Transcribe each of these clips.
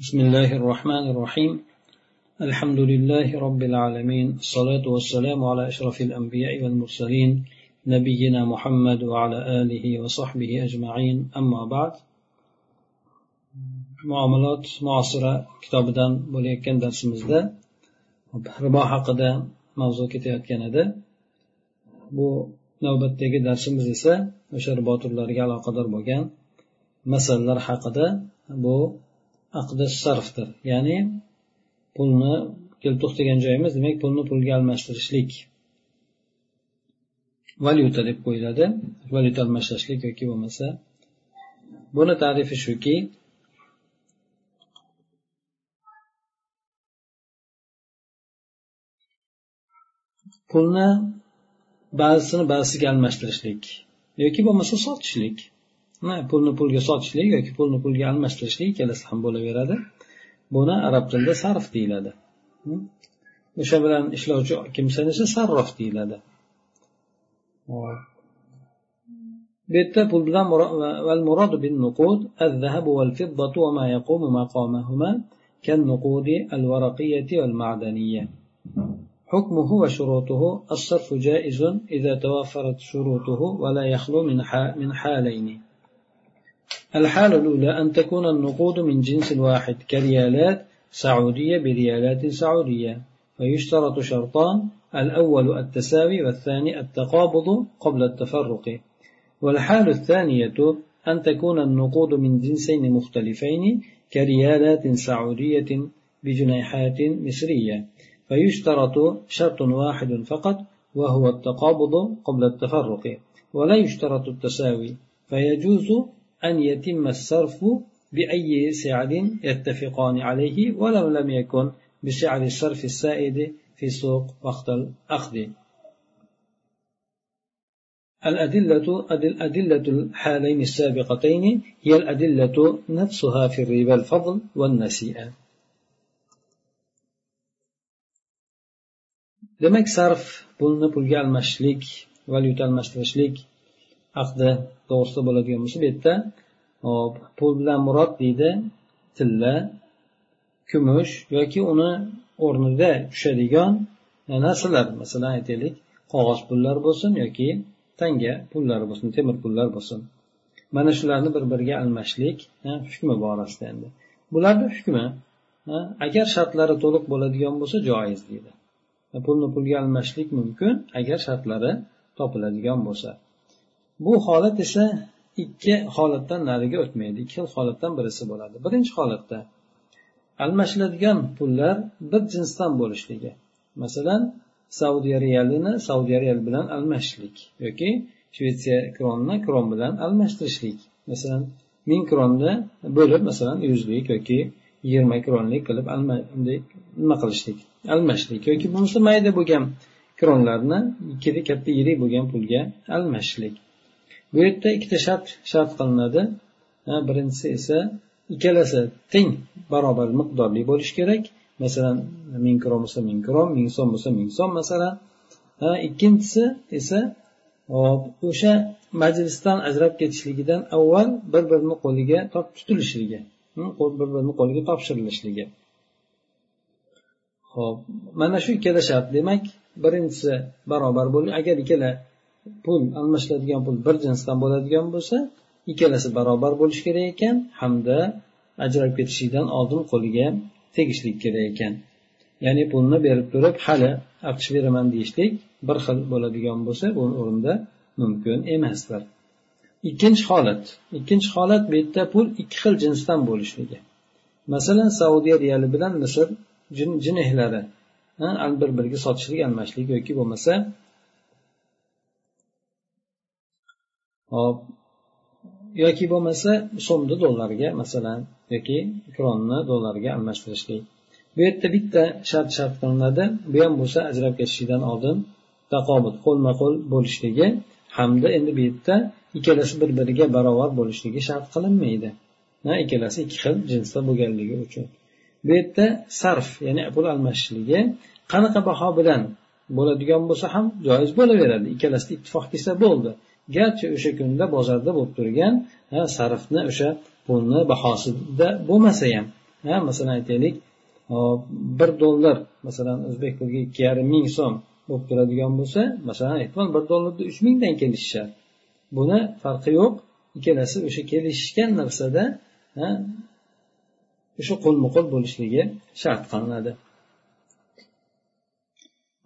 بسم الله الرحمن الرحيم. الحمد لله رب العالمين. الصلاة والسلام على أشرف الأنبياء والمرسلين نبينا محمد وعلى آله وصحبه أجمعين. أما بعد معاملات معاصرة كتاب دان بوليك كان درس مزدا ربا حق دا موضوع كتاب كان دا بو نوبة تيجي درس مزيسا وشربات الله رجال قدر بوكان مسألة حق دا بو aqdi sarfdir. Ya'ni pulni kelib to'xtagan joyimiz demak pulni pulga almashtirishlik. Valyuta deb qo'yiladi. Valyuta almashtirishlik yoki bo'lmasa buni tarifi shuki pulni ba'zisini ba'zisiga almashtirishlik yoki bo'lmasa sotishlik. pulni pulga sotishlik yoki pulni pulga almashtirishlik ikkalasi ham bo'laveradi buni arab tilida sarf deyiladi o'sha bilan ishlovchi kimsani esa sarrof deyiladi bu yerda pul bilan والمراد بالنقود الذهب والفضة وما يقوم مقامهما كالنقود الورقية والمعدنية حكمه وشروطه الصرف جائز إذا توفرت شروطه ولا يخلو من من حالين الحالة الأولى أن تكون النقود من جنس واحد كريالات سعودية بريالات سعودية فيشترط شرطان الأول التساوي والثاني التقابض قبل التفرق. والحال الثانية أن تكون النقود من جنسين مختلفين كريالات سعودية بجنيحات مصرية فيشترط شرط واحد فقط وهو التقابض قبل التفرق ولا يشترط التساوي فيجوز أن يتم الصرف بأي سعر يتفقان عليه ولو لم يكن بسعر الصرف السائد في سوق وقت الأخذ. الأدلة أدلة الحالين السابقتين هي الأدلة نفسها في الربا الفضل والنسيئة. demak sarf pulni pulga almashishlik valyuta almashtirishlik aqdi to'g'risida bo'ladigan bo'lsa bu yerda hop pul bilan murod deydi tilla kumush yoki uni o'rnida tushadigan e, narsalar. Masalan aytaylik qog'oz pullar bo'lsin yoki tanga pullar bo'lsin temir pullar bo'lsin. Mana shularni bir biriga almashlik e, hukmi borasida endi. Bularni hukmi e, agar shartlari to'liq bo'ladigan bo'lsa joiz deydi. Pulni pulga almashishlik mumkin agar shartlari topiladigan bo'lsa. Bu holat esa ikki holatdan nariga o'tmaydi. Ikki xil holatdan birisi bo'ladi. Birinchi holatda almashiladigan pullar bir jinsdan bo'lishligi. Masalan saudiya realini saudiya real bilan almashishlik yoki shvetsiya kronini kron bilan almashtirishlik. Masalan ming kronni bo'lib masalan yuzlik yoki yigirma kronlik qilib nima qilishlik? Almashishlik yoki bo'lmasa mayda bo'lgan kronlarni ikkita katta yirik bo'lgan pulga almashishlik. Bu yerda ikkita shart shart qilinadi. Birinchisi esa ikkalasi teng barobar miqdorli bo'lishi kerak. Masalan ming krom bo'lsa ming krom ming so'm bo'lsa ming so'm masalan ikkinchisi esa o'sha majlisdan ajrab ketishligidan avval bir birini qo'liga tutilishligi hm, bir birini qo'liga topshirilishligi. Ho'p mana shu ikkala shart. Demak birinchisi barobar bo'lish agar ikkala pul almashiladigan pul bir jinsdan bo'ladigan bo'lsa ikkalasi barobar bo'lishi kerak ekan hamda ajralib ketishlikdan oldin qo'liga tegishlik kerak ekan. Ya'ni pulni berib turib hali aqsh beraman deyishlik bir xil bo'ladigan bo'lsa bu o'rinda mumkin emasdir. Ikkinchi holat. Ikkinchi holat bu yerda pul ikki xil jinsdan bo'lishligi. Masalan saudiya riyali bilan misr jinehlari bir biriga sotishlik almashishlik yoki bo'lmasa hop. Yoki bo'lmasa so'mni dollarga masalan yoki kronni dollarga almashtirishlik bu yerda bitta shart shart qilinadi. Bu ham bo'lsa ajrab ketishlikdan oldin taqobut qo'lma qo'l bo'lishligi hamda endi bu yerda ikkalasi bir biriga barobar bo'lishligi shart qilinmaydi. Ikkalasi ikki xil jinsda bo'lganligi uchun. Bu yerda sarf ya'ni pul almashishligi qanaqa baho bilan bo'ladigan bo'lsa ham joiz bo'laveradi. Ikkalasida ittifoq kelsa bo'ldi. Garchi o'sha kunda bozorda bo'lib turgan sarfni o'sha pulni bahosida bo'lmasa ham masalan aytaylik bir dollar masalan o'zbek puliga ikki yarim ming so'm bo'lib turadigan bo'lsa masalan ehtimol bir dollarda uch mingdan kelishishar. Buni farqi yo'q. Ikkalasi o'sha kelishishgan narsada o'sha qo'lma qo'l bo'lishligi shart qilinadi.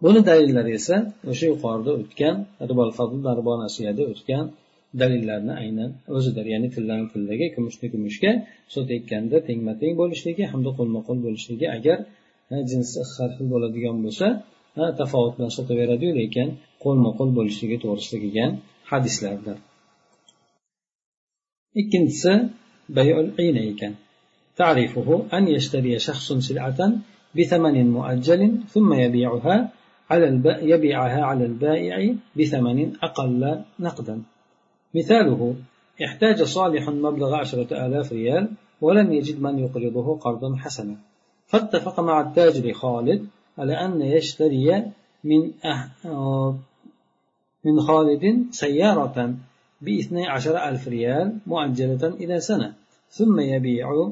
buni dalillari esa o'sha yuqorida o'tgan ribol ribo nasiyada o'tgan dalillarni aynan o'zidir ya'ni tillani tillaga kumushni kumushga sotayotganda tengma teng bo'lishligi hamda qo'lma qo'l bo'lishligi agar jinsi har xil bo'ladigan bo'lsa tafovut bilan sotaveradiyu lekin qo'lma qo'l bo'lishligi to'g'risida kelgan hadislardir ikkinchisi bayul iyna ekan تعرفه أن يشتري شخص سلعة بثمن مؤجل ثم يبيعها على يبيعها على البائع بثمن أقل نقدا. مثاله احتاج صالح مبلغ عشرة آلاف ريال ولم يجد من يقرضه قرضا حسنا. فاتفق مع التاجر خالد على أن يشتري من أه من خالد سيارة بإثني عشر ألف ريال مؤجلة إلى سنة ثم يبيع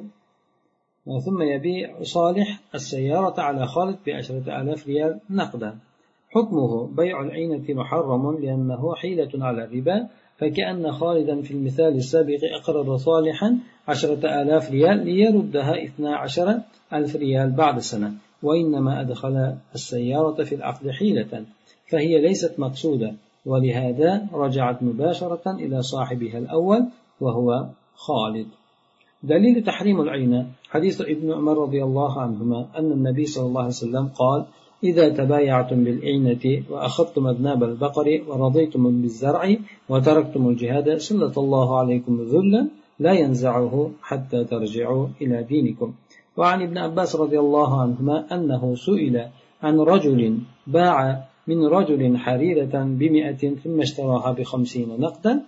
ثم يبيع صالح السيارة على خالد بعشرة آلاف ريال نقدا. حكمه بيع العينة محرم لأنه حيلة على الربا فكأن خالدا في المثال السابق أقرض صالحا عشرة آلاف ريال ليردها اثنا عشر ألف ريال بعد سنة وإنما أدخل السيارة في العقد حيلة فهي ليست مقصودة ولهذا رجعت مباشرة إلى صاحبها الأول وهو خالد. دليل تحريم العين. حديث ابن عمر رضي الله عنهما أن النبي صلى الله عليه وسلم قال إذا تبايعتم بالعينة وأخذتم أذناب البقر ورضيتم بالزرع وتركتم الجهاد سلط الله عليكم ذلا لا ينزعه حتى ترجعوا إلى دينكم. وعن ابن عباس رضي الله عنهما أنه سئل عن رجل باع من رجل حريرة بمئة ثم اشتراها بخمسين نقدا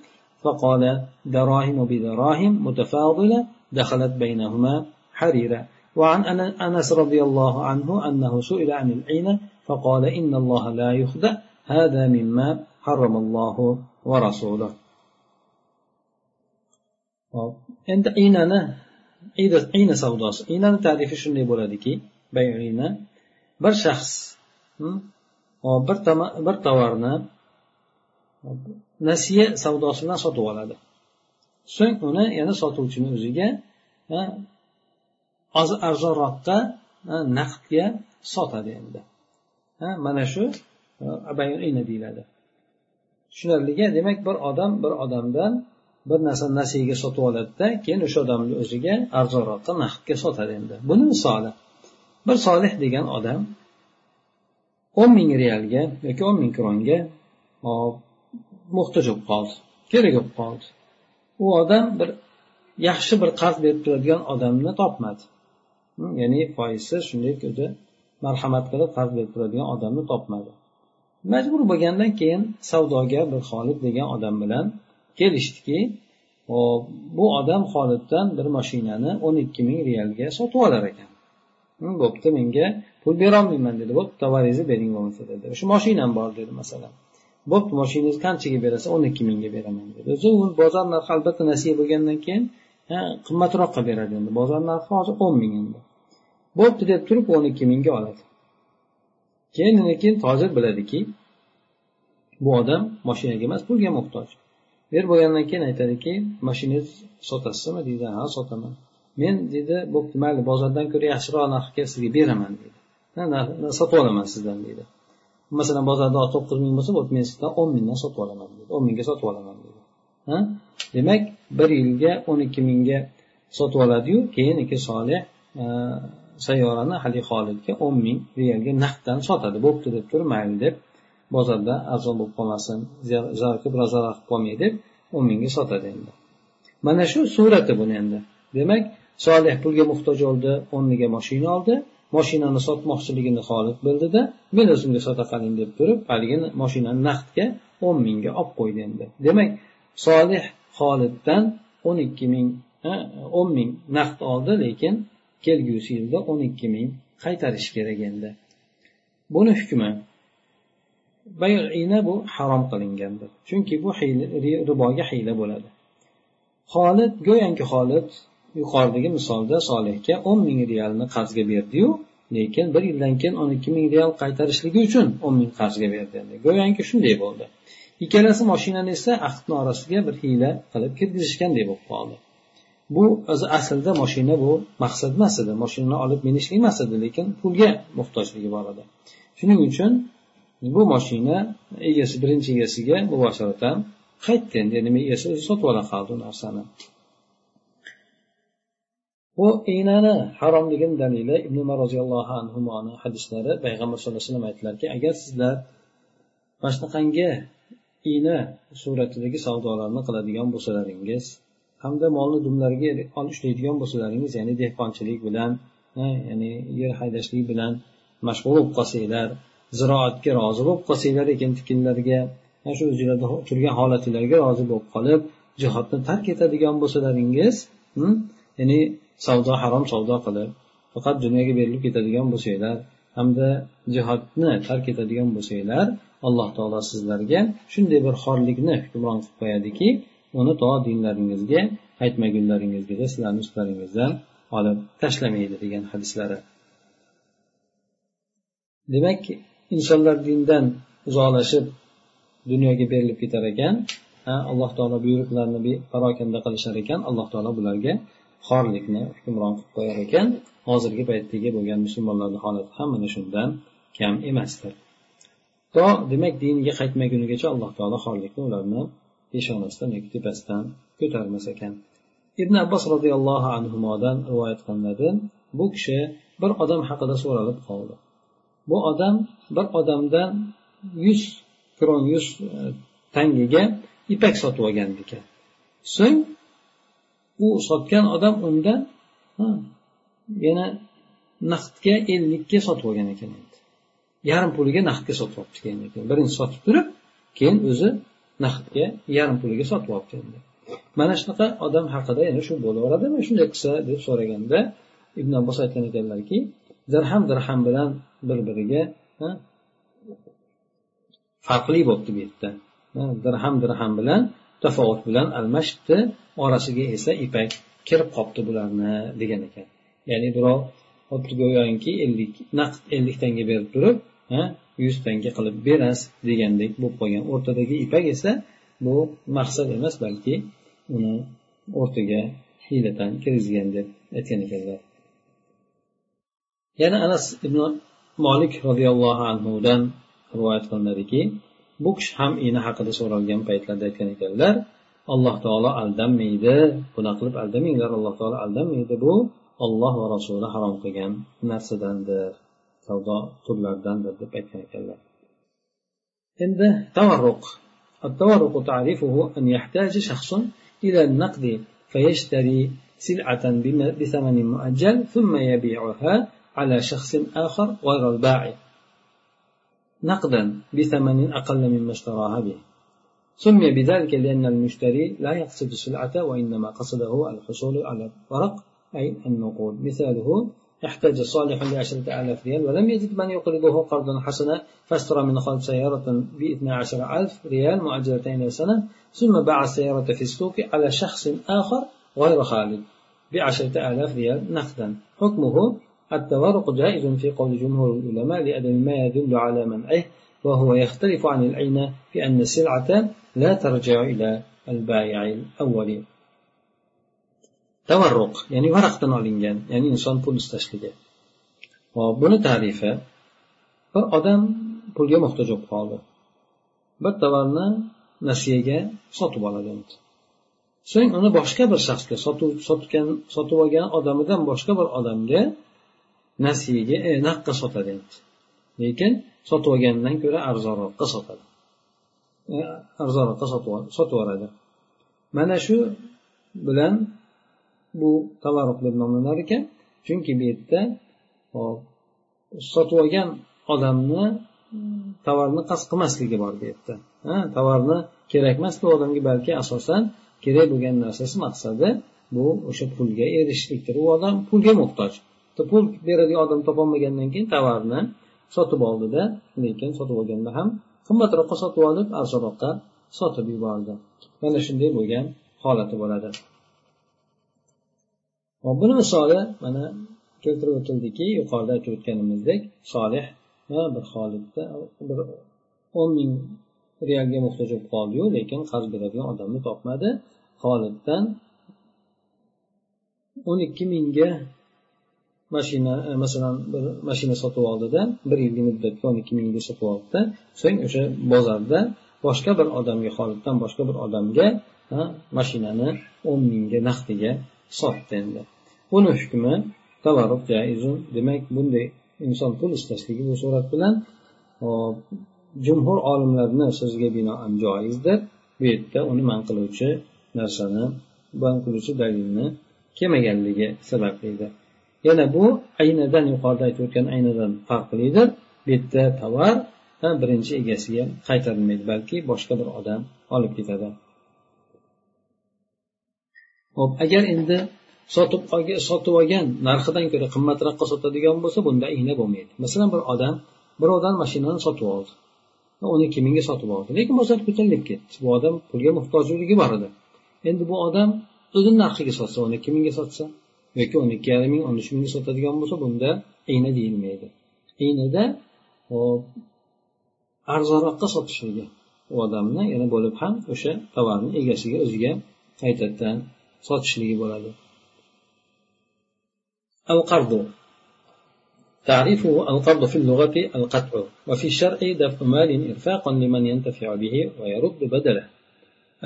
فقال دراهم بدراهم متفاضلة دخلت بينهما حريرة وعن أنس رضي الله عنه أنه سئل عن العين فقال إن الله لا يخدع هذا مما حرم الله ورسوله. endi iynani iyna savdosi iynani tarifi shunday bo'ladiki bayina bir shaxs bir tovarni nasiya savdosi bilan sotib oladi. So'ng uni yana sotuvchini o'ziga arzonroqqa naqdga sotadi endi. Mana shu e, ina deyiladi. Tushunarliga demak bir odam bir odamdan bir narsa nasiyaga sotib oladida keyin o'sha odamni o'ziga arzonroqqa naqdga sotadi endi. Buni misoli bir solih degan odam o'n ming realga yoki o'n ming kronga muhtoj bo'lib qoldi kerak bo'lib qoldi. U odam bir yaxshi bir qarz berib turadigan odamni topmadi. Hm, ya'ni foizsiz shunday o'zi marhamat qilib qarz berib turadigan odamni topmadi. Majbur bo'lgandan keyin savdogar bir xolid degan odam bilan kelishdiki bu odam xoliddan bir mashinani o'n ikki ming realga sotib olar ekan. Hm, bo'pti menga pul berolmayman dedi. Bo'pti tovaringizni bering bo'lmasa dedi. O'sha mashinam bor dedi masalan. Bo'pti moshinangizni qanchaga berasiz o'n ikki mingga beraman dedi. O'zi u bozor narxi albatta nasiya bo'lgandan keyin qimmatroqqa beradi endi. Bozor narxi hozir o'n ming endi. Bo'pti deb turib o'n ikki mingga oladi. Keyin keyin tojir biladiki bu odam mashinaga emas pulga muhtoj. Berib bo'lgandan keyin aytadiki mashinangizni sotasizmi? Deydi ha sotaman. Men deydi bo'pti mayli bozordan ko'ra yaxshiroq narxga sizga beraman deydi sotib olaman sizdan deydi masalan bozorda to'qqiz ming bo'lsa bo'pti men sizdan o'n mingdan sotib olaman deydi o'n mingga sotib olaman deydi demak bir yilga o'n ikki mingga sotib oladiyu keyin iki solih e, sayyorani haligi holidga o'n ming realga naqddan sotadi. Bo'pti deb turib mayli deb bozorda arzon bo'lib qolmasin biroz zarar qilib qolmay deb o'n mingga sotadi endi. Mana shu surati buni endi. Demak solih pulga muhtoj bo'ldi o'rniga moshina oldi. Moshinani sotmoqchiligini xolid bildida men o'zimga sota qoling deb turib haligi moshinani naqdga o'n mingga olib qo'ydi endi. Demak solih xoliddan o'n ikki ming o'n ming naqd oldi lekin kelgusi yilda o'n ikki ming qaytarish kerak endi. Buni hukmi bayina bu harom qilingandir. Chunki bu riboga hiyla bo'ladi. Xolid go'yoki xolid yuqoridagi misolda solihga o'n ming realni qarzga berdiyu lekin bir yildan keyin o'n ikki ming real qaytarishligi uchun o'n ming qarzga berdi. Go'yoki shunday bo'ldi. Ikkalasi moshinani esa ahdni orasiga bir hiyla qilib kirgizishganday bo'lib qoldi. Bu o'zi aslida moshina bu maqsad emas edi. Moshinani olib minishlik emas edi lekin pulga muhtojligi bor edi. Shuning uchun bu moshina egasi birinchi egasiga mubosharatan qaytdi endi nima egasi o'zi sotib ola qoldi u narsani. Bu iynani haromligini dalili ibn umar roziyallohu anhuni hadislari payg'ambar sallallohu alayhi vasallam aytdilarki agar sizlar mana shunaqangi igna suratidagi savdolarni qiladigan bo'lsalaringiz hamda molni dumlariga ushlaydigan bo'lsalaringiz ya'ni dehqonchilik bilan ya'ni yer haydashlik bilan mashg'ul bo'lib qolsanglar ziroatga rozi bo'lib qolsanglar ekin tikinlarga shu o'zinglarda turgan holatinglarga rozi bo'lib qolib jihodni tark etadigan bo'lsalaringiz hmm, ya'ni savdo harom savdo qilib faqat dunyoga berilib ketadigan bo'lsanglar hamda jihodni tark etadigan bo'lsanglar alloh taolo sizlarga shunday bir xorlikni hukmron qilib qo'yadiki uni to dinlaringizga qaytmagunlaringizgacha sizlarni ustlaringizdan olib tashlamaydi degan hadislari. Demak insonlar dindan uzoqlashib dunyoga berilib ketar ekan alloh taolo buyruqlarini parokanda qilishar ekan alloh taolo bularga xorlikni hukmron qilib qo'yar ekan hozirgi paytdagi bo'lgan musulmonlarni holati ham mana shundan kam emasdir. To demak diniga qaytmagunigacha alloh taolo xorlikni ularni peshonasidan yoki tepasidan ko'tarmas ekan. Ibn abbos roziyallohu anhudan rivoyat qilinadi bu kishi bir odam haqida so'ralib qoldi. Bu odam bir odamdan yuz kron yuz e, tangiga tangaga ipak sotib olgan ekan. So'ng u sotgan odam undan yana naqdga ellikka sotib olgan ekan endi. Yarim puliga naqdga sotib olibdi keyin birinchi sotib turib keyin o'zi naqdga yarim puliga sotib olibdi endi. Mana shunaqa odam haqida yana shu bo'laveradimi shunday qilsa deb so'raganda ibn abbos aytgan ekanlarki dirham dirham bilan bir biriga farqli bo'libdi bu yerda. Dirham dirham bilan tafovut bilan almashibdi. Orasiga esa ipak kirib qolibdi bularni degan ekan. Ya'ni birov xuddi go'yoki ellik naqd ellik tanga berib turib yuz tanga qilib berasiz degandek bo'lib qolgan. O'rtadagi ipak esa bu maqsad emas balki uni o'rtaga hiylatan kirgizgan deb aytgan ekanlar. Yana anas ibn molik roziyallohu anhudan rivoyat qilinadiki bu kishi ham ini haqida so'ralgan paytlarda aytgan ekanlar alloh taolo aldanmaydi bunaqa qilib aldamanglar alloh taolo aldanmaydi bu olloh va rasuli harom qilgan narsadandir savdo turlaridandir deb aytgan ekanlar endi tavarruq التورق تعريفه أن يحتاج شخص إلى النقد فيشتري سلعة بثمن مؤجل ثم يبيعها على شخص آخر غير البائع نقدا بثمن أقل مما اشتراها به. سمي بذلك لأن المشتري لا يقصد السلعة وإنما قصده الحصول على الورق أي النقود. مثاله احتاج صالح لعشرة آلاف ريال ولم يجد من يقرضه قرضا حسنا فاشترى من خالد سيارة باثنى عشر ألف ريال مؤجلتين سنة ثم باع السيارة في السوق على شخص آخر غير خالد بعشرة آلاف ريال نقدا. حكمه التوارق جائز في قول جمهور العلماء لأدم ما يدل على منعه وهو يختلف عن العين أن السلعة لا ترجع إلى البائع الأول. تورق يعني ورق تنعلنجان يعني إنسان بول استشلجة وبنى تعريفة فأدم بول يوم اختجب قاله. بالتورنا نسيجة سطو بالدنت سوين أنا بشكبر شخص سطو سطو كان سطو وجان أدم دم بشكبر أدم ده nasiyaga e, sotadi lekin sotib olgandan ko'ra arzonroqqa sotadi. E, arzonroqqa sotib yuboradi mana shu bilan bu tavarruq deb nomlanar ekan. Chunki bu yerda sotib olgan odamni tovarni qasd qilmasligi bor bu yerda. Tovarni kerak emas bu odamga balki asosan kerak bo'lgan narsasi maqsadi bu o'sha pulga erishishlikdir. U odam pulga muhtoj. Pul beradigan odam topolmagandan keyin tovarni sotib oldida lekin sotib olganda ham qimmatroqqa sotib olib arzonroqqa sotib yubordi. Mana shunday bo'lgan holati bo'ladi. Buni misoli mana keltirib o'tildiki yuqorida aytib o'tganimizdek solih bir holatda bir o'n ming realga muhtoj bo'lib qoldiyu lekin qarz beradigan odamni topmadi. Holiddan o'n ikki mingga mashina e, masalan bir mashina sotib oldida bir yillik muddatga o'n ikki mingga sotib oldida so'ng o'sha bozorda boshqa bir odamga xoliddan boshqa bir odamga mashinani o'n mingga naqdiga sotdi endi. Buni hukmi tavarruf jaizun demak bunday inson pul istashligi bu surat bilan jumhur olimlarni so'ziga binoan joizdir. Bu yerda uni man qiluvchi narsani man qiluvchi dalilni kelmaganligi sabablidir. Yana bu aynadan yuqorida aytib o'tgan aynadan farqlidir bu yerda tovar birinchi egasiga qaytarilmaydi balki boshqa bir odam olib ketadi. Hop agar endi sotib sotib olgan narxidan ko'ra qimmatroqqa sotadigan bo'lsa bunda igna bo'lmaydi. Masalan bir odam birovdan mashinani sotib oldi. O'n ikki mingga sotib oldi? Lekin bozor ko'tarilib ketdi. Bu odam pulga muhtojligi bor edi. Endi bu odam o'zini narxiga sotsa o'n ikki mingga sotsa? Yoki o'n ikki yarim ming o'n uch mingga sotadigan bo'lsa bunda igna deyilmaydi iynada arzonroqqa sotishligi u odamni yana bo'lib ham o'sha tovarni egasiga o'ziga qaytadan sotishligi bo'ladi القرض تعريفه القرض في اللغة القطع وفي الشرع دفع مال إرفاقا لمن ينتفع به ويرد بدله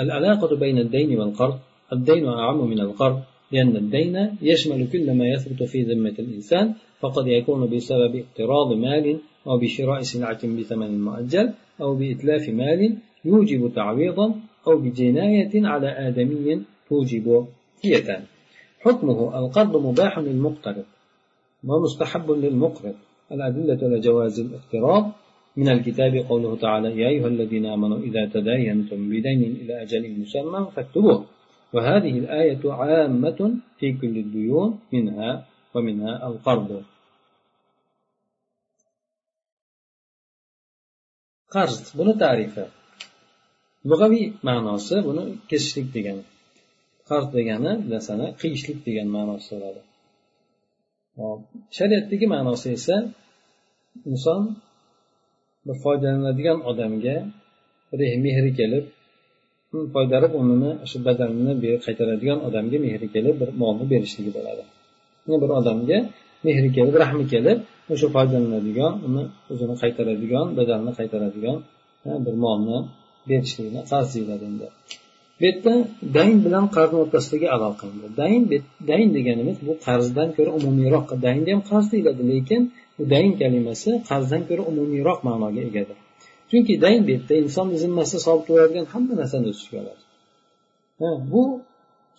العلاقة بين الدين والقرض الدين أعم من القرض لأن الدين يشمل كل ما يثبت في ذمة الإنسان فقد يكون بسبب اقتراض مال أو بشراء سلعة بثمن مؤجل أو بإتلاف مال يوجب تعويضا أو بجناية على آدمي توجب دية حكمه القرض مباح للمقترض ومستحب للمقرض. الأدلة على جواز الاقتراض. من الكتاب قوله تعالى يا أيها الذين آمنوا إذا تداينتم بدين إلى أجل مسمى فاكتبوه. وهذه الآية عامة في كل الديون منها ومنها القرض qarz buni tarifi lug'aviy ma'nosi buni kesishlik degani qarz degani narsani qiyishlik degan ma'nosi bo'ladi shariatdagi ma'nosi esa inson bir foydalanadigan odamga mehri kelib foydalanib unini shu badalini qaytaradigan odamga mehri kelib bir molni berishligi bo'ladi. Bir odamga mehri kelib rahmi kelib o'sha foydalanadigan uni o'zini qaytaradigan badanini qaytaradigan bir molni berishligini qarz deyiladi endi. Bu yerda dayn bilan qarzni o'rtasidagi aloqa dayn dayn deganimiz bu qarzdan ko'ra umumiyroq daynni ham qarz deyiladi lekin bu dayn kalimasi qarzdan ko'ra umumiyroq ma'noga egadir chunki dang bu yerda insonni zimmasida sobit bo'ladigan hamma narsani o'z ichiga oladi. Bu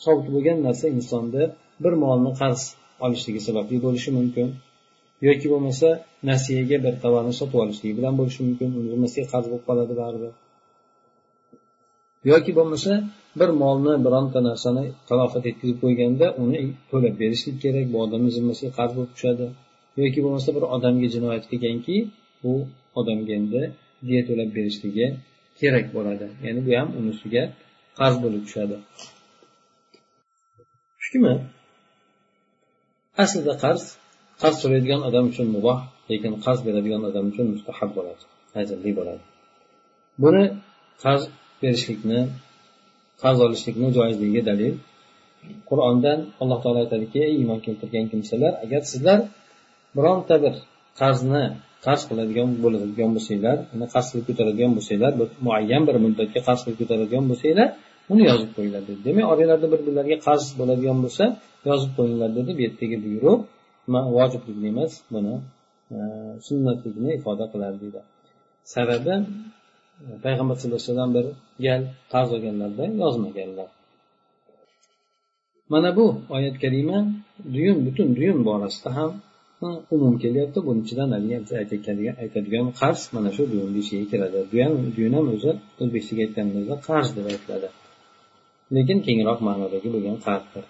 sobit bo'lgan narsa insonda bir molni qarz olishligi sababli bo'lishi mumkin yoki bo'lmasa nasiyaga bir tovarni sotib olishligi bilan bo'lishi mumkin uni zimmasiga qarz bo'lib qoladi baribir. Yoki bo'lmasa bir molni bironta narsani talofat etkazib qo'yganda uni to'lab berishlik kerak bu odamni zimmasiga qarz bo'lib tushadi. Yoki bo'lmasa bir odamga jinoyat qilganki bu odamga endi diya to'lab berishligi kerak bo'ladi. Ya'ni bu ham unisiga qarz bo'lib tushadi. Shukrmi aslida qarz qarz so'raydigan odam uchun muboh lekin qarz beradigan odam uchun mustahab bo'ladi ajrli bo'ladi. Buni qarz berishlikni qarz olishlikni joizligiga dalil. Qur'ondan alloh taolo aytadiki ey iymon keltirgan kimsalar agar sizlar bironta bir qarzni qarz qiladigan bo'ladigan bo'lsanglar uni qarz qilib ko'taradigan bo'lsanglar bir muayyan bir muddatga qarz qilib ko'taradigan bo'lsanglar uni yozib qo'yinglar dedi. Demak oralarida bir birlariga qarz bo'ladigan bo'lsa yozib qo'yinglar dedi. Bu yerdagi buyruq vojiblikni emas buni e, sunnatlikni ifoda qiladi deydi sababi payg'ambar sallallohu alayhi vasallam bir gal qarz olganlarda yozmaganlar. Mana bu oyat kalima duyun butun duyun borasida ham umum kelyapti buni ichidan haligi aytadigan qarz mana shu duyunni ichiga kiradi duyun ham o'zi o'zbekchaga aytganimizda qarz deb aytiladi lekin kengroq ma'nodagi bo'lgan qarzdir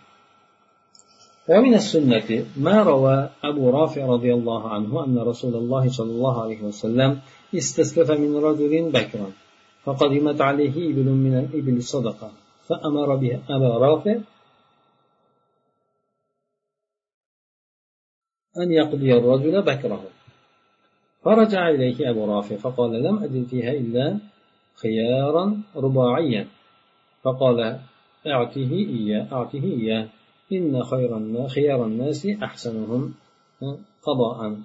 ومن السنة ما روى أبو رافع رضي الله عنه أن رسول الله صلى الله عليه وسلم استسلف من رجل بكرا فقدمت عليه إبل من الإبل صدقة فأمر بها أبا رافع أن يقضي الرجل بكره. فرجع إليه أبو رافع فقال لم أجد فيها إلا خيارا رباعيا. فقال أعطيه إياه أعطيه إياه. إن خير خيار الناس أحسنهم قضاء.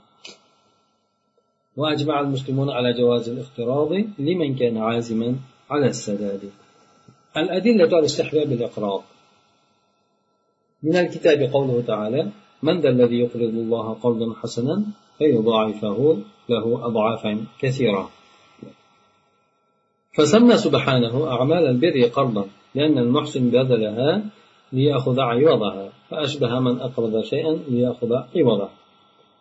وأجمع المسلمون على جواز الاقتراض لمن كان عازما على السداد. الأدلة على استحباب الإقراض من الكتاب قوله تعالى من ذا الذي يقرض الله قرضا حسنا فيضاعفه له أضعافا كثيرة. فسمى سبحانه أعمال البر قرضا لأن المحسن بذلها ليأخذ عوضها فأشبه من أقرض شيئا ليأخذ عوضه.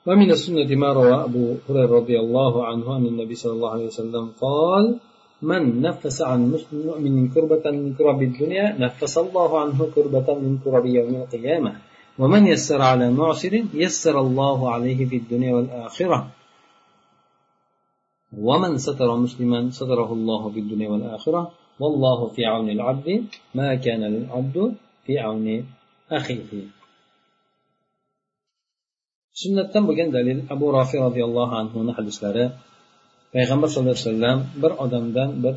ومن السنة ما روى أبو هريرة رضي الله عنه عن النبي صلى الله عليه وسلم قال من نفس عن مؤمن كربة من كرب الدنيا نفس الله عنه كربة من كرب يوم القيامة. ومن يسر على معسر يسر الله عليه في الدنيا والآخرة. ومن ستر مسلما ستره الله في الدنيا والآخرة. والله في عون العبد ما كان للعبد في عون أخيه. سنة بقين دليل أبو رافع رضي الله عنه نحل سلالة Payg'ambar sallallohu alayhi vasallam bir odamdan bir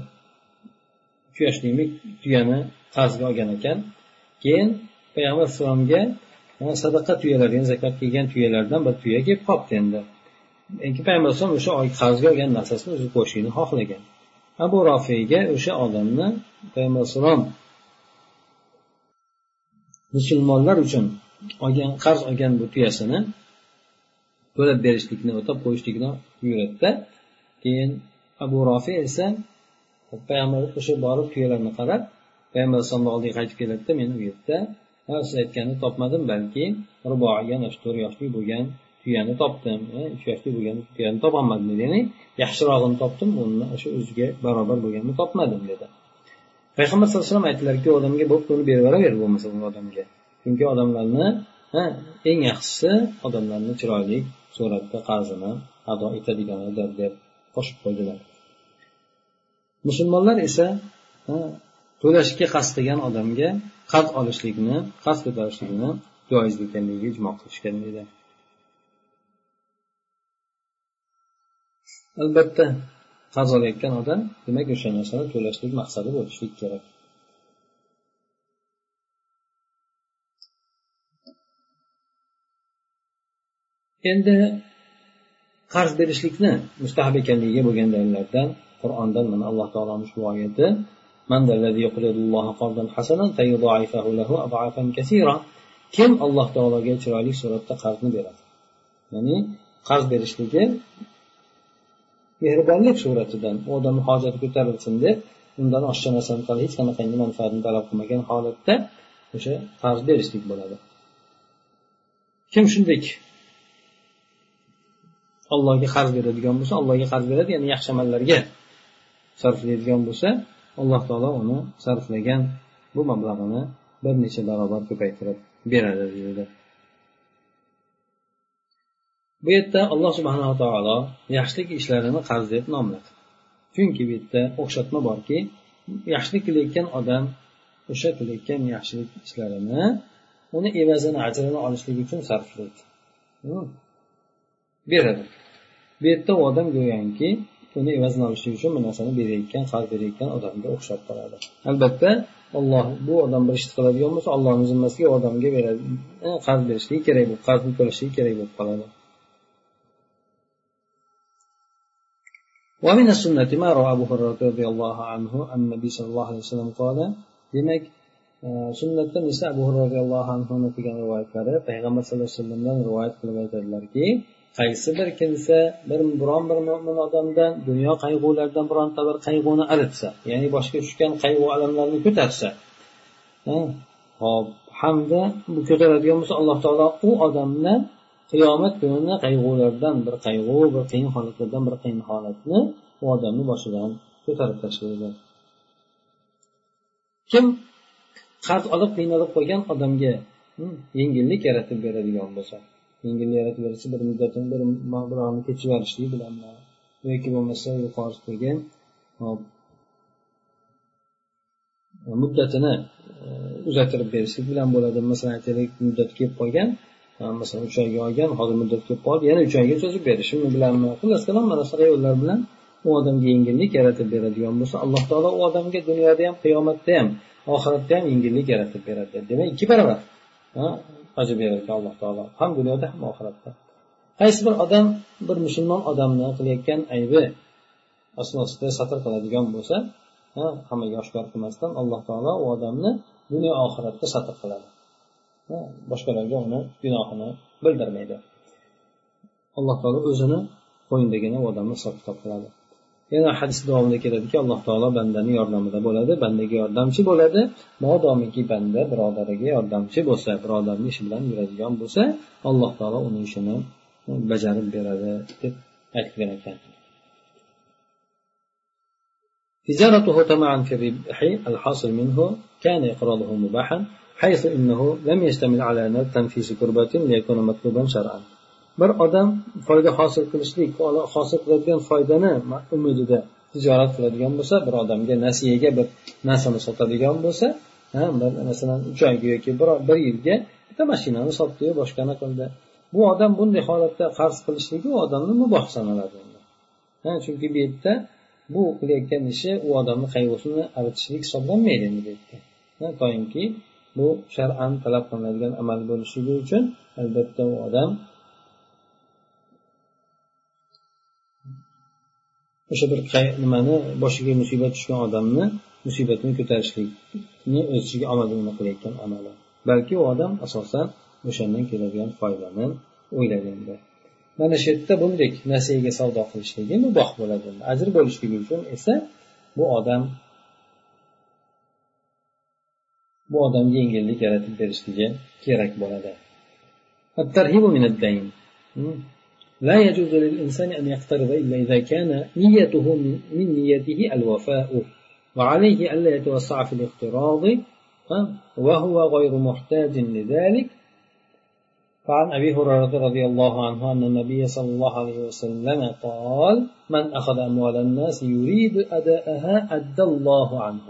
tuyachlimik tuyani qarzga olgan ekan keyin payg'ambar alayhi vasallamga sadaqa tuyalaridan zakot kelgan tuyalardan bir tuya kelib qolibdi endi keyin payg'ambar alayhisalom o'sha qarzga olgan narsasini o'zi qo'shishlikni xohlagan. Abu rofiyga o'sha odamni payg'ambar alayhissalom musulmonlar uchun olgan qarz olgan bu tuyasini to'lab berishlikni o'tab qo'yishlikni buyuradida keyin abu rofi esa payg'ambar o'sha borib tuyalarni qarab payg'ambar alayhisalomni oldiga qaytib keladida men u yerda siz aytganni topmadim balki ruboiga ana shu to'rt yoshlik bo'lgan tuyani topdim. E, uch yoshlik bo'lgan tuyani topolmadim ya'ni yaxshirog'ini topdim uni o'sha o'ziga barobar bo'lganini topmadim dedi. Payg'ambar sallallohu alayhi vasallam aytdilarki odamga bo'pti uni yuboraver bo'lmasa bu odamga. Chunki odamlarni eng yaxshisi odamlarni chiroyli suratda qarzini ado etadiganidir deb qo'shib qo'ydilar. Musulmonlar esa to'lashga qasd qilgan odamga qarz olishlikni qarz ko'tarishlikni joiz ekanligiga ijmo qilishgan deydi albatta qarz olayotgan odam demak o'sha narsani to'lashlik maqsadi bo'lishlik kerak. Endi qarz berishlikni mustahab ekanligiga bo'lgan dalillardan qur'ondan mana alloh taoloni shu oyati من ذا الذي يقرض الله قرضا حسنا فيضاعفه له أضعافا كثيرة كم kim alloh taologa chiroyli suratda qarzni beradi? Ya'ni qarz berishligi mehribonlik suratidan u odamni hojati ko'tarilsin deb undan oshcha narsani qilib hech qanaqangi manfaatni talab qilmagan holatda o'sha qarz berishlik bo'ladi. Kim shunday allohga qarz beradigan bo'lsa allohga qarz beradi ya'ni yaxshi amallarga sarflaydigan bo'lsa alloh taolo uni sarflagan bu mablag'ini bir necha barobar ko'paytirib beradi deyildi. Bu yerda alloh subhanava taolo yaxshilik ishlarini qarz deb nomladi. Chunki bu yerda o'xshatma borki yaxshilik qilayotgan odam o'sha qilayotgan yaxshilik ishlarini uni evazini ajrini olishlik uchun sarflaydi. Beradi. Bu yerda u odam go'yoki uni evazini olishlik uchun bu narsani berayotgan qarz berayotgan odamga o'xshab qoladi albatta olloh bu odam bir ishni qiladigan bo'lsa ollohni zimmasiga odamga beradi qarz berishligi kerak bo'lib qarzni to'lashligi kerak bo'lib qoladi ومن السنة ما روى أبو هريرة رضي الله عنه عن النبي صلى الله عليه وسلم قال demak sunnatdan esa abu hurra roziyallohu anhuni kelgan rivoyatlari payg'ambar sallallohu alayhi vasallamdan rivoyat qilib aytadilarki qaysi bir kimsa bir biron bir mo'min odamdan dunyo qayg'ularidan bironta bir qayg'uni aritsa ya'ni boshga tushgan qayg'u alamlarni ko'tarsa hop hamda bu ko'taradigan bo'lsa alloh taolo u odamni qiyomat kunini qayg'ulardan bir qayg'u bir qiyin holatlardan bir qiyin holatni u odamni boshidan ko'tarib tashlaydi kim qarz olib qiynalib qolgan odamga hmm, yengillik yaratib beradigan bo'lsa yengil yaratib bersa bir muddatini bir birovni kechib yuborishlik bilanmi yoki bo'lmasa yuqoridagi muddatini e, uzaytirib berishlik bilan bo'ladi. Masalan aytaylik muddat kelib qolgan. Masalan uch oyga olgan hozir muddat kelib qoldi. Yana uch oyga cho'zib berishi bilanmi xullas kalom mana shunaqa yo'llar bilan u odamga yengillik yaratib beradigan bo'lsa alloh taolo u odamga dunyoda ham qiyomatda ham oxiratda ham yengillik yaratib beradi. Demak ikki barobar ajr berar ekan alloh taolo. Ham dunyoda ham oxiratda. Qaysi bir odam bir musulmon odamni qilayotgan aybi asnosida satr qiladigan bo'lsa hammaga oshkor qilmasdan alloh taolo u odamni dunyo oxiratda satr qiladi. Boshqalarga uni gunohini bildirmaydi. Alloh taolo o'zini qo'yindagina u odamni hisob kitob qiladi yana hadis davomida keladiki alloh taolo bandani yordamida bo'ladi bandaga yordamchi bo'ladi modomiki banda birodariga yordamchi bo'lsa birodarni ishi bilan yuradigan bo'lsa alloh taolo uni ishini bajarib beradi deb aytgan ekan تجارته طمعا في الربح الحاصل منه كان إقراضه مباحا حيث إنه لم يشتمل على تنفيذ كربة ليكون مطلوبا شرعا bir odam foyda hosil qilishlik hosil qiladigan foydani umidida tijorat qiladigan bo'lsa bir odamga nasiyaga bir narsani sotadigan bo'lsa masalan uch oyga yoki bir yilga bitta mashinani sotdiyu boshqani qildi. Bu odam bunday holatda qarz qilishligi u odamni muboh sanaladi chunki bu yerda bu qilayotgan ishi u odamni qayg'usini aritishlik hisoblanmaydi endi bu yerda. Toinki bu shar'an talab qilinadigan amal bo'lishligi uchun albatta u odam o'sha bir nimani boshiga musibat tushgan odamni musibatini ko'tarishlikni o'z ichiga olmadigini qilayotgan amali. Balki u odam asosan o'shandan keladigan foydani o'ylaganda. Mana shu yerda bunday nasiyaga savdo qilishligi muboh bo'ladi. Ajr bo'lishligi uchun esa bu odam bu odamga yengillik yaratib berishligi kerak bo'ladi. لا يجوز للإنسان أن يقترض إلا إذا كان نيته من نيته الوفاء وعليه ألا يتوسع في الاقتراض وهو غير محتاج لذلك. فعن أبي هريرة رضي الله عنه أن النبي صلى الله عليه وسلم قال من أخذ أموال الناس يريد أداءها أدى الله عنه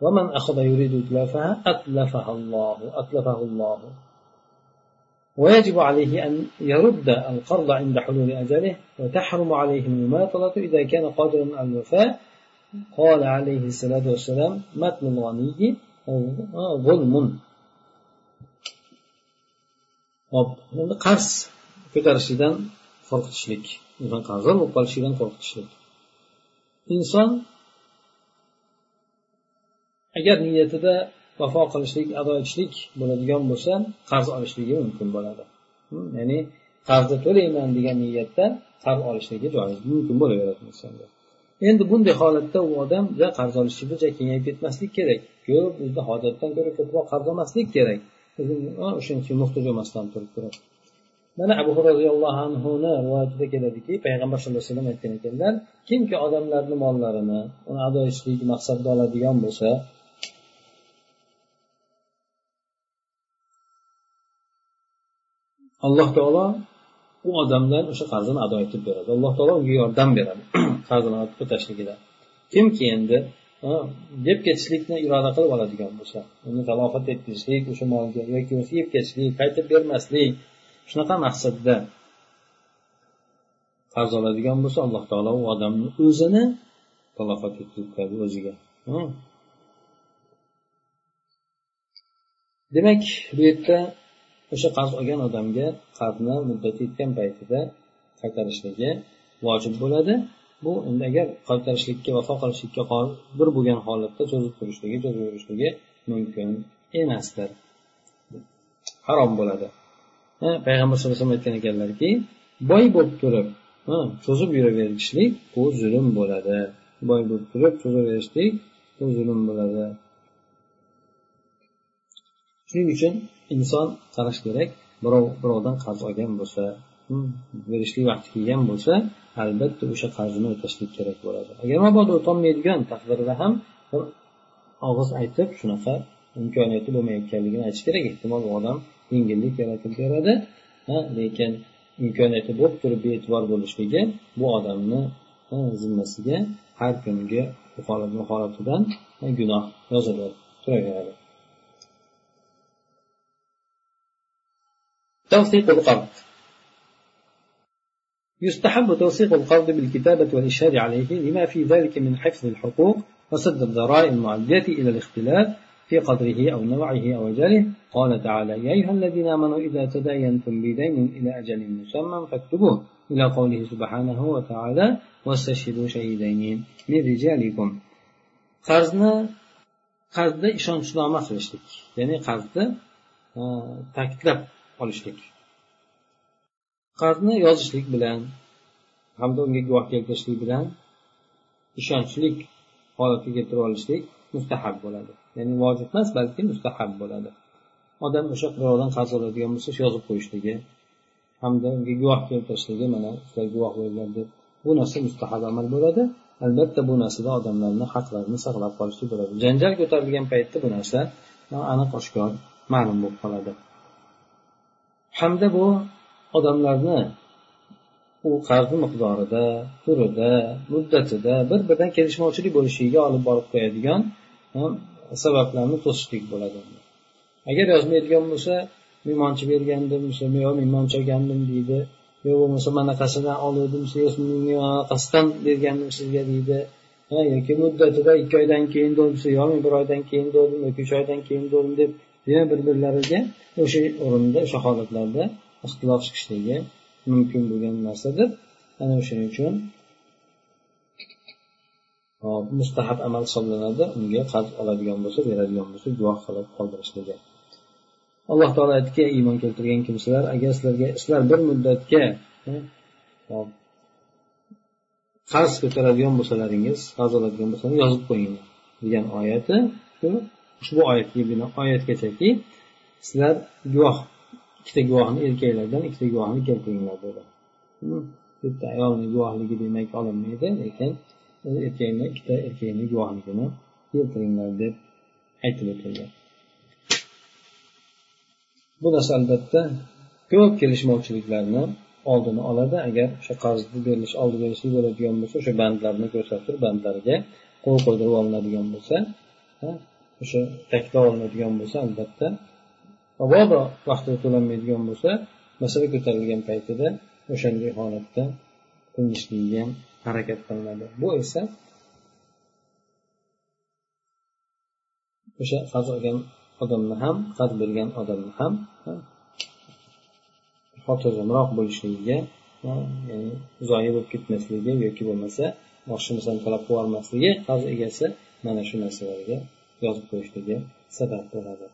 ومن أخذ يريد إتلافها أتلفها الله أتلفه الله. ويجب عليه أن يرد القرض عند حلول أجله وتحرم عليه المماطلة إذا كان قادرا على الوفاء. قال عليه الصلاة والسلام متن الغني ظلم. hop endi qarz ko'tarishlikdan qo'rqitishlik qarzdor bo'lib qolishlikdan qo'rqitishlik inson agar niyatida vafo qilishlik ado etishlik bo'ladigan bo'lsa qarz olishligi mumkin bo'ladi. Ya'ni qarzni to'layman degan niyatda qarz olishligi joiz mumkin bo'laveradi insonga. Endi bunday holatda u odam qarz olishlikda kengayib ketmaslik kerak. Ko'p o'zida hojatdan ko'ra ko'proq qarz olmaslik kerak. O'shaning uchun muhtoj emasdan turib turib. Mana abu roziyallohu anhuni rivoyatida keladiki payg'ambar sallallohu alayhi vasallam aytgan ekanlar kimki odamlarni mollarini uni ado etishlik maqsadida oladigan bo'lsa alloh taolo u odamdan o'sha qarzini ado etib beradi. Alloh taolo unga yordam beradi qarzini o'tashligida. Kimki endi deb ketishlikni iroda qilib oladigan bo'lsa uni talofat etkizishlik o'sha molga yoki bo'lmasa yeb ketishlik qaytib bermaslik shunaqa maqsadda qarz oladigan bo'lsa alloh taolo u odamni o'zini talofat etkazadi o'ziga. Demak bu yerda o'sha qarz olgan odamga qarzni muddati yetgan paytida qaytarishligi vojib bo'ladi. Bu endi agar qaytarishlikka vafo qilishlikka qodir bo'lgan holatda cho'zib turishligi cho'zib yurishligi mumkin emasdir. Harom bo'ladi. Payg'ambar sallallohu alayhi vasallam aytgan ekanlarki boy bo'lib turib cho'zib yuraverishlik bu zulm bo'ladi. Boy bo'lib turib cho'zaverishlik bu zulm bo'ladi. Shuning uchun inson qarash kerak birov birovdan qarz olgan bo'lsa hmm, berishlik vaqti kelgan bo'lsa albatta o'sha qarzini o'tashlik kerak bo'ladi. Agar mabodo o'tolmaydigan taqdirda ham bir og'iz aytib shunaqa imkoniyati bo'lmayotganligini aytish kerak. Ehtimol u odam yengillik yaratib beradi lekin imkoniyati bo'lib turib bee'tibor bo'lishligi bu odamni zimmasiga har kungi holatidan gunoh yozilib turaveradi. توثيق القرض. يستحب توثيق القرض بالكتابة والإشهاد عليه لما في ذلك من حفظ الحقوق وسد الذرائع المعدية إلى الاختلاف في قدره أو نوعه أو أجله. قال تعالى يا أيها الذين آمنوا إذا تداينتم بدين إلى أجل مسمى فاكتبوه إلى قوله سبحانه وتعالى واستشهدوا شهيدين من رجالكم qarzni qarzda ishonchnoma qilishlik ya'ni qarzni ta'kidlab olishlik. Qarzni yozishlik bilan hamda unga guvoh keltirishlik bilan ishonchlik holatga keltirib olishlik mustahab bo'ladi. Ya'ni vojib emas balki mustahab bo'ladi. Odam o'sha birovdan qarz oladigan bo'lsa yozib qo'yishligi hamda unga guvoh keltirishligi mana sizlar guvoh bo'lgan deb bu narsa mustahab amal bo'ladi. Albatta bu narsada odamlarni haqlarini saqlab qolishlik bo'ladi. Janjal ko'tarilgan paytda bu narsa aniq oshkor ma'lum bo'lib qoladi. Hamda bu odamlarni u qarzi miqdorida turida muddatida bir biridan kelishmovchilik bo'lishiga olib borib qo'yadigan sabablarni to'sishlik bo'ladi. Agar yozmaydigan bo'lsa mehmonchi bergandim yo'q mehmonchi olgandim deydi yo bo'lmasa manaqasidan oluvdim anaqasidan bergandim sizga deydi yoki muddatida ikki oydan keyin desa yo men bir oydan keyin bo'ldim yoki uch oydan keyin bo'ldim deb yana bir birlariga o'sha o'rinda o'sha holatlarda ixtilof chiqishligi mumkin bo'lgan narsadir. Ana o'shaning uchun hop mustahab amal hisoblanadi unga qarz oladigan bo'lsa beradigan bo'lsa guvoh qilib qoldirishligi. Alloh taolo aytdiki iymon keltirgan kimsalar agar sizlarga sizlar bir muddatga qarz ko'taradigan bo'lsalaringiz qarz oladigan bo'lsangiz yozib qo'yinglar degan oyati ushbu oyatga bino oyatgachaki sizlar guvoh ikkita guvohni erkaklardan ikkita guvohni keltiringlar dedi bitta ayolni guvohligi demak olinmaydi lekin erkakni ikkita erkakni guvohligini keltiringlar deb aytib o'tilgan bu narsa albatta ko'p kelishmovchiliklarni oldini oladi agar o'sha qarzni berilish oldi berishlik bo'ladigan bo'lsa o'sha bandlarni ko'rsatib bandlarga qo'l qo'ydirib olinadigan bo'lsa o'sha taklif olinadigan bo'lsa albatta. Mabodo vaqtida to'lanmaydigan bo'lsa masala ko'tarilgan paytida o'shanday holatda qilinishligiga harakat qilinadi. Bu esa o'sha qarz olgan odamni ham qarz bergan odamni ham xotirjamroq bo'lishligiga ya'ni zoyi bo'lib ketmasligiga yoki bo'lmasa boshqa narsani talab qilib yubormasligi qarz egasi mana shu narsalarga yozib qo'yishligi sabab bo'ladi.